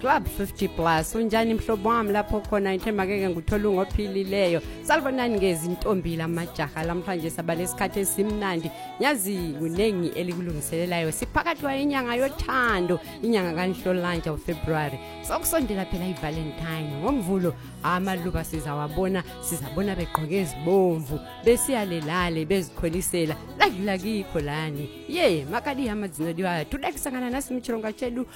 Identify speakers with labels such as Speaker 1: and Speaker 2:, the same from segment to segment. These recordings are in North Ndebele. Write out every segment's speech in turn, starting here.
Speaker 1: club 50 plus
Speaker 2: unjani mhlobo wami lapho khona ithemba keke nguthola ungophilileyo salibonani ngezintombi lamajaha lamhlanje saba lesikhathi esimnandi nyazi kuningi elikulungiselelayo siphakathi kwayenyanga yothando inyanga kanhlolanja ufebruwari sokusondela phela ivalentine ngomvulo amaluba sizawabona sizabona begqoke ezibomvu besiyalelale bezikholisela ladlula kikho lani ye makadi yamadzino diwayo tudakusangana nasi muchironga chedu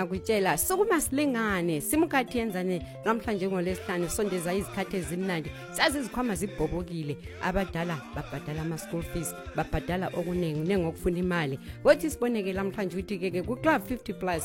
Speaker 3: ngiyakutshela sukuma silingane simukhathi yenzane namhlanje ngolesihlanu sondeza izikhathi ezimnandi sazi izikhwama zibhobokile abadala babhadala ama-school fees babhadala okuningi ningi okufuna imali kothi siboneke namhlanje ukuthi-ke-ke kuthiwa 50 plus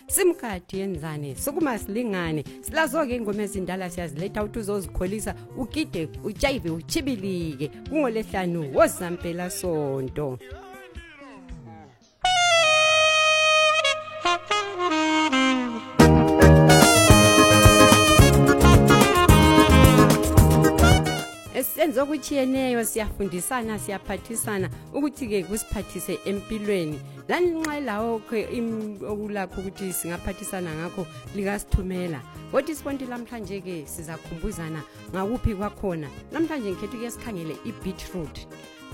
Speaker 3: simkadi yenzani sukuma silingane silazo-ke ingoma ezindala siyaziletha ukuthi uzozikholisa ugide utshayive utshibilike kungolehlanu wozampela sonto senze okutshiyeneyo siyafundisana siyaphathisana ukuthi-ke kusiphathise empilweni lalinxelawo okulakho ukuthi singaphathisana ngakho likasithumela kodwa isiponti lamhlanje-ke sizakhumbuzana ngakuphi kwakhona namhlanje ngikhetha ukuye sikhangele i-beetroot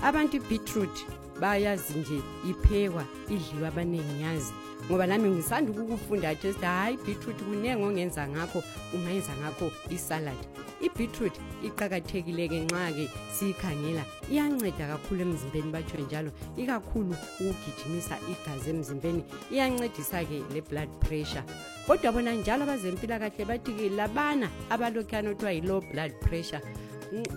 Speaker 3: abantu i-beetroot
Speaker 2: bayazi nje iphekwa idliwa abaningi yazi ngoba nami ngisanda ukukufunda athi esithi hhayi beetroot kuningi ongenza ngakho ungayenza ngakho isalad i-beetroot iqakathekile-ke nxa-ke siyikhangela iyanceda kakhulu emzimbeni batsho njalo ikakhulu ukugijimisa igazi emzimbeni iyancedisa-ke le-blood pressure kodwa bona njalo abazempilakahle bathi-ke labana abalokhuyana okuthiwa yi-low blood pressure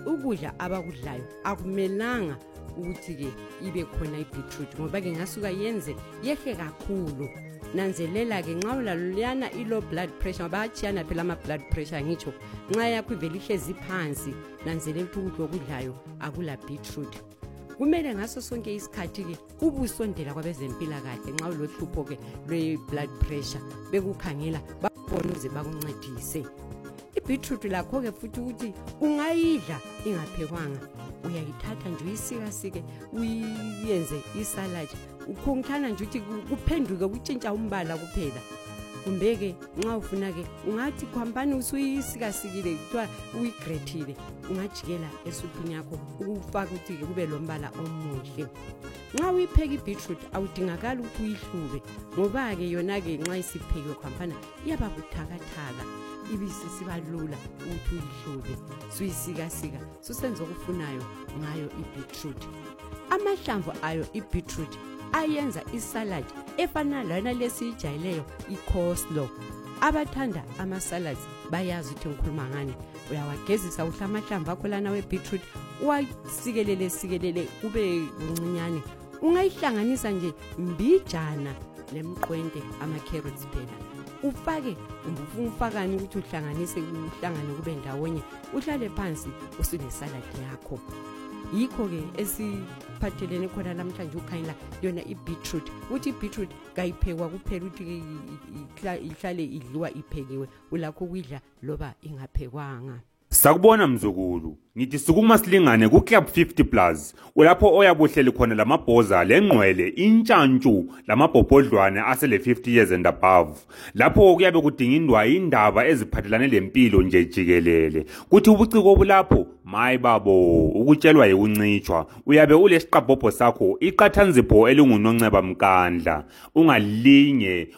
Speaker 2: ukudla abakudlayo akumelanga ukuthi-ke ibe khona i-beetroot ngoba-ke ngasuka yenze yehle kakhulu nanzelela-ke nxa ulaloluyana i-low blood pressure ngoba atshiyana phela ama-blood pressure ngitsho nxa yakho ivele ihlezi phansi nanzelela ukuthi ukudla okudlayo akula-beetroot kumele ngaso sonke isikhathi-ke ubusondela kwabezempilakahle nxa ulohlupho-ke lwe-blood pressure bekukhangela babone uze bakuncedise ibhitruthi lakho-ke futhi ukuthi ungayidla ingaphekwanga uyayithatha nje uyisikasike uyenze isaladi ukhonkhana nje ukuthi kuphenduke kutshintsha umbala kuphela kumbe-ke nxa ufuna-ke ungathi khwampani usuyisikasikile kuthiwa uyigrethile ungajikela esuphini yakho ukufaka ukuthi-ke kube lo mbala omuhle nxa uyipheka i-beetroot awudingakali ukuthi uyihlube ngoba-ke yona-ke nxa isiphekiwe khwampana iyaba buthakathaka ibisisiba lula ukuthi uyihlube suyisikasika susenza okufunayo ngayo ibeetroot amahlamvu ayo ibeetroot ayenza isalad efana lana lesiyijayileyo icoslo abathanda amasalads bayazi ukuthi ngikhuluma ngani uyawagezisa uhla amahlamvu akho lana webeetroot uwasikelele sikelele kube kuncinyane ungayihlanganisa nje mbijana nemqwente ama-carrots phela ufake kumbe ufuna ufakani ukuthi uhlanganise uhlangane kube ndawonye uhlale phansi usunesaladi yakho yikho-ke esiphathelene khona namhlanje ukhanyela yona i-beetroot ukuthi i-beetroot kayiphekwa kuphela ukuthi ihlale idliwa iphekiwe ulakho ukuyidla loba ingaphekwanga
Speaker 4: Sakubona mzukulu, ngithi sukuma silingane ku Club 50 Plus, ulapho oyabuhleli khona lamabhoza lengqwele intshantshu lamabhobhodlwane asele 50 years and above. Lapho kuyabe kudingindwa indaba eziphathelane lempilo nje jikelele. Kuthi ubuciko obulapho, mayi babo, ukutshelwa yikuncitshwa. Uyabe ulesiqabhobho sakho, iqathanzipho elingunonceba mkandla.
Speaker 2: Ungalinge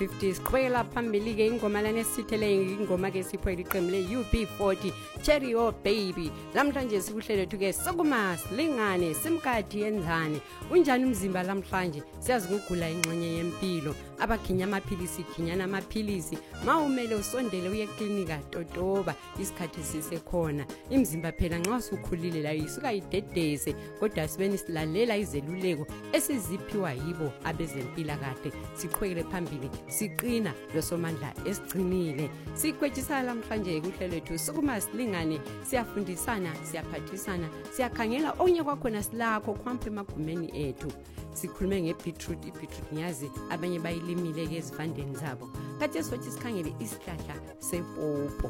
Speaker 2: 50 siqhubekela phambili-ke ingoma lana esitheleyo ingoma-ke sipho eliqembu le-ub 40 cherio baby lamhlanje sikuhlelethu-ke sukuma silingane simkadi yenzani unjani umzimba lamhlanje siyazi kugula ingxenye yempilo abakhinya amaphilisi khinyana amaphilisi ma umele usondele uye eklinika totoba isikhathi sisekhona imizimba phela nxa usukhulile layo isuka idedeze kodwa sibeni silalela izeluleko esiziphiwa yibo abezempilakahle siqhwekele phambili siqina losomandla esigcinile sikwetshisana lamhlanje kuhlelo lwethu sukuma silingane siyafundisana siyaphathisana siyakhangela okunye kwakhona silakho khwampa emagumeni ethu sikhulume ngebitruit ibitruit ngiyazi abanye bayilimile-ke ezivandeni zabo khathesi wathi sikhangele isihlahla sepopo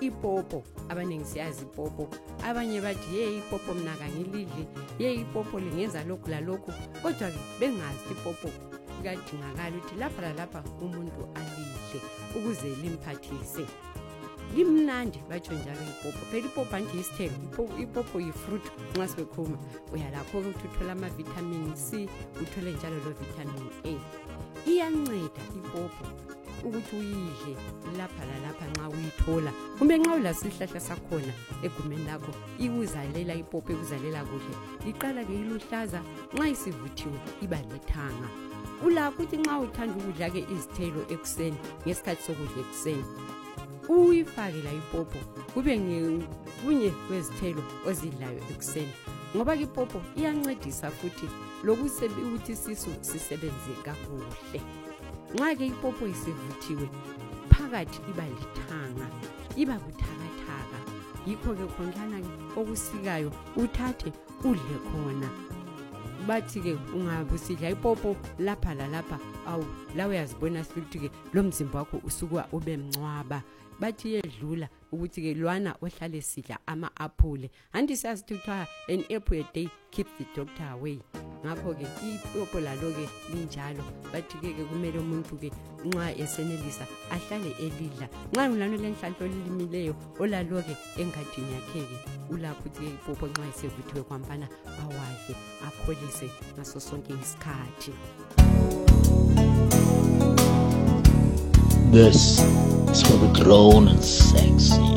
Speaker 2: ipopo abaningi siyazi ipopo abanye bathi ye ipopo mna kangilidli ye ipopo lingenza lokhu lalokhu kodwa-ke bengazi ipopo kuyadingakala ukuthi lapha lalapha umuntu alidle ukuze limphathise limnandi batsho njalo ipopo phela ipopo andiye isithelo ipopo yifruit nxa sibekhuluma uyalakho-ke ukuthi uthole ama-vitamin c uthole njalo lo vitamin a iyanceda ipopo ukuthi uyidle lapha lalapha nxa uyithola kumbe nxa ulasihlahla sakhona egumeni lakho ikuzalela ipopo ikuzalela kuhle iqala ke iluhlaza nxa isivuthiwe iba lithanga ulakho ukuthi nxa uthanda ukudla ke izithelo ekuseni ngesikhathi sokudla ekuseni ekuseni uyifake la ipopo kube kunye kwezithelo ozidlayo ekuseni ngoba ipopo iyancedisa futhi lokuthi isisu sisebenze kakuhle nxa ke ipopo isivuthiwe phakathi iba lithanga iba buthakathaka yikho-ke khonlana okusikayo uthathe udle khona bathi-ke ungabusidla ipopo lapha lalapha awu la uyazibona sithi-ke lo mzimba wakho usukuwa ube mncwaba bathi yedlula ukuthi-ke lwana ohlale sidla ama-aphule hanti siyazithi kuthiwa an apple a day keep the doctor away ngakho-ke ipopo lalo-ke linjalo bathi-ke ke kumele umuntu-ke nxa esenelisa ahlale elidla nxa ulano lenhlanhla olilimileyo olalo-ke engadini yakhe-ke ulakho ukuthi-ke ipopo nxa esevuthiwe kwamfana awadle apholise ngaso sonke isikhathi
Speaker 1: This is for the grown and sexy.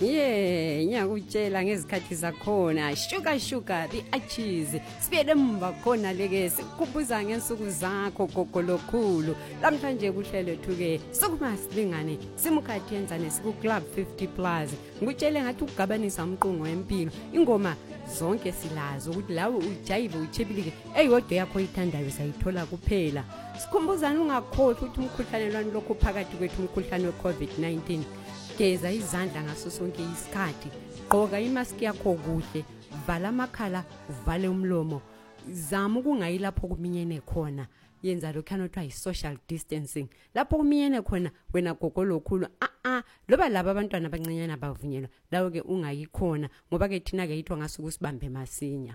Speaker 2: ye ngiyakutshela ngezikhathi zakhona shuka shuka the archies sibuyele mva khona leke sikukhumbuza ngensuku zakho gogo lokhulu lamhlanje kuhle lethu-ke sukuma silingane simukhathi yenzane siku-club 50 plus ngikutshele ngathi ukugabanisa umqungo wempilo ingoma zonke silazi ukuthi lawe ujayive utshibilike eyi kodwa yakho oyithandayo sayithola kuphela sikhumbuzani ungakhohlwa ukuthi umkhuhlane lwani lokhu phakathi kwethu umkhuhlane we-covid-19 geza izandla ngaso sonke isikhathi gqoka imaski yakho kuhle vala amakhala uvale umlomo zama ukungayi lapho kuminyene khona yenza lokhuyana okuthiwa yi-social distancing lapho kuminyene khona wena gogo lokhulu a-a ah, ah, loba laba abantwana abancinyana bavunyelwa lawo-ke ungayikhona ngoba-ke thina-ke yithiwa ngasuke usibambe masinya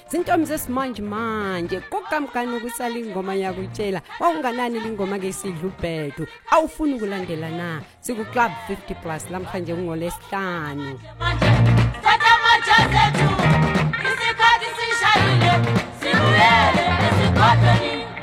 Speaker 2: zintombi zesimanje manje kokamkani ukusala ingoma yakutshela wawunganani lingoma ke isidla ubhedu awufuni ukulandela na sikuclub 50 plus lamhlanje kungolesihlanu
Speaker 5: isikhathi sishayile sibuyele esigodlweni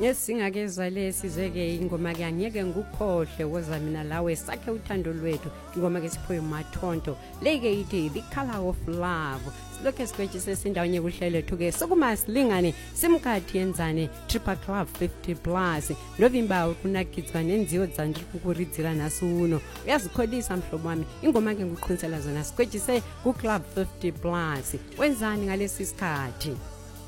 Speaker 2: ngesingakezwa lesi zeke ingoma ke angeke ngikukhohle woza mina lawe sakhe uthando lwethu ingoma ke siphoye umathonto le ke ithi the color of love silokhu sigwejise sindawonye kuhlelethu ke sukuma silingane simkhathi yenzane triple club 50 plus ndovimba ukunakidzwa nenziwo dzandiri kukuridzira nhasi uno uyazikholisa mhlobo wami ingoma ke ngikuqinisela zona sigwejise kuclub 50 plus wenzani ngalesi sikhathi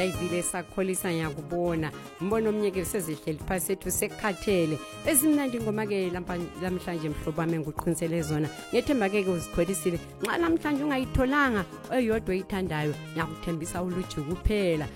Speaker 2: sesijayivile sakholisa ngiyakubona mbona omnye ke sezihleli phasi ethu sekhathele ezimnandi ngoma-ke lamhlanje mhlobo wami enguqinisele zona ngethemba-ke ke uzikhwelisile nxa namhlanje ungayitholanga eyodwa oyithandayo ngiyakuthembisa uluju kuphela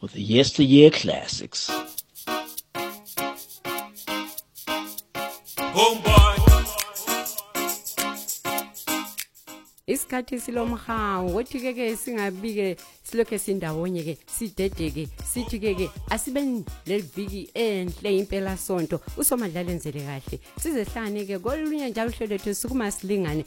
Speaker 6: with the yesteryear classics.
Speaker 7: isikhathi silomhawu kothi-ke ke singabi-ke silokhu sindawonye-ke sidedeke sithi-ke ke asibe leli viki enhle impelasonto usomadlala enzele kahle sizehlane-ke kolunye njalo uhlelo lethu sukuma silingane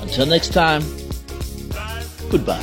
Speaker 6: Until next time, goodbye.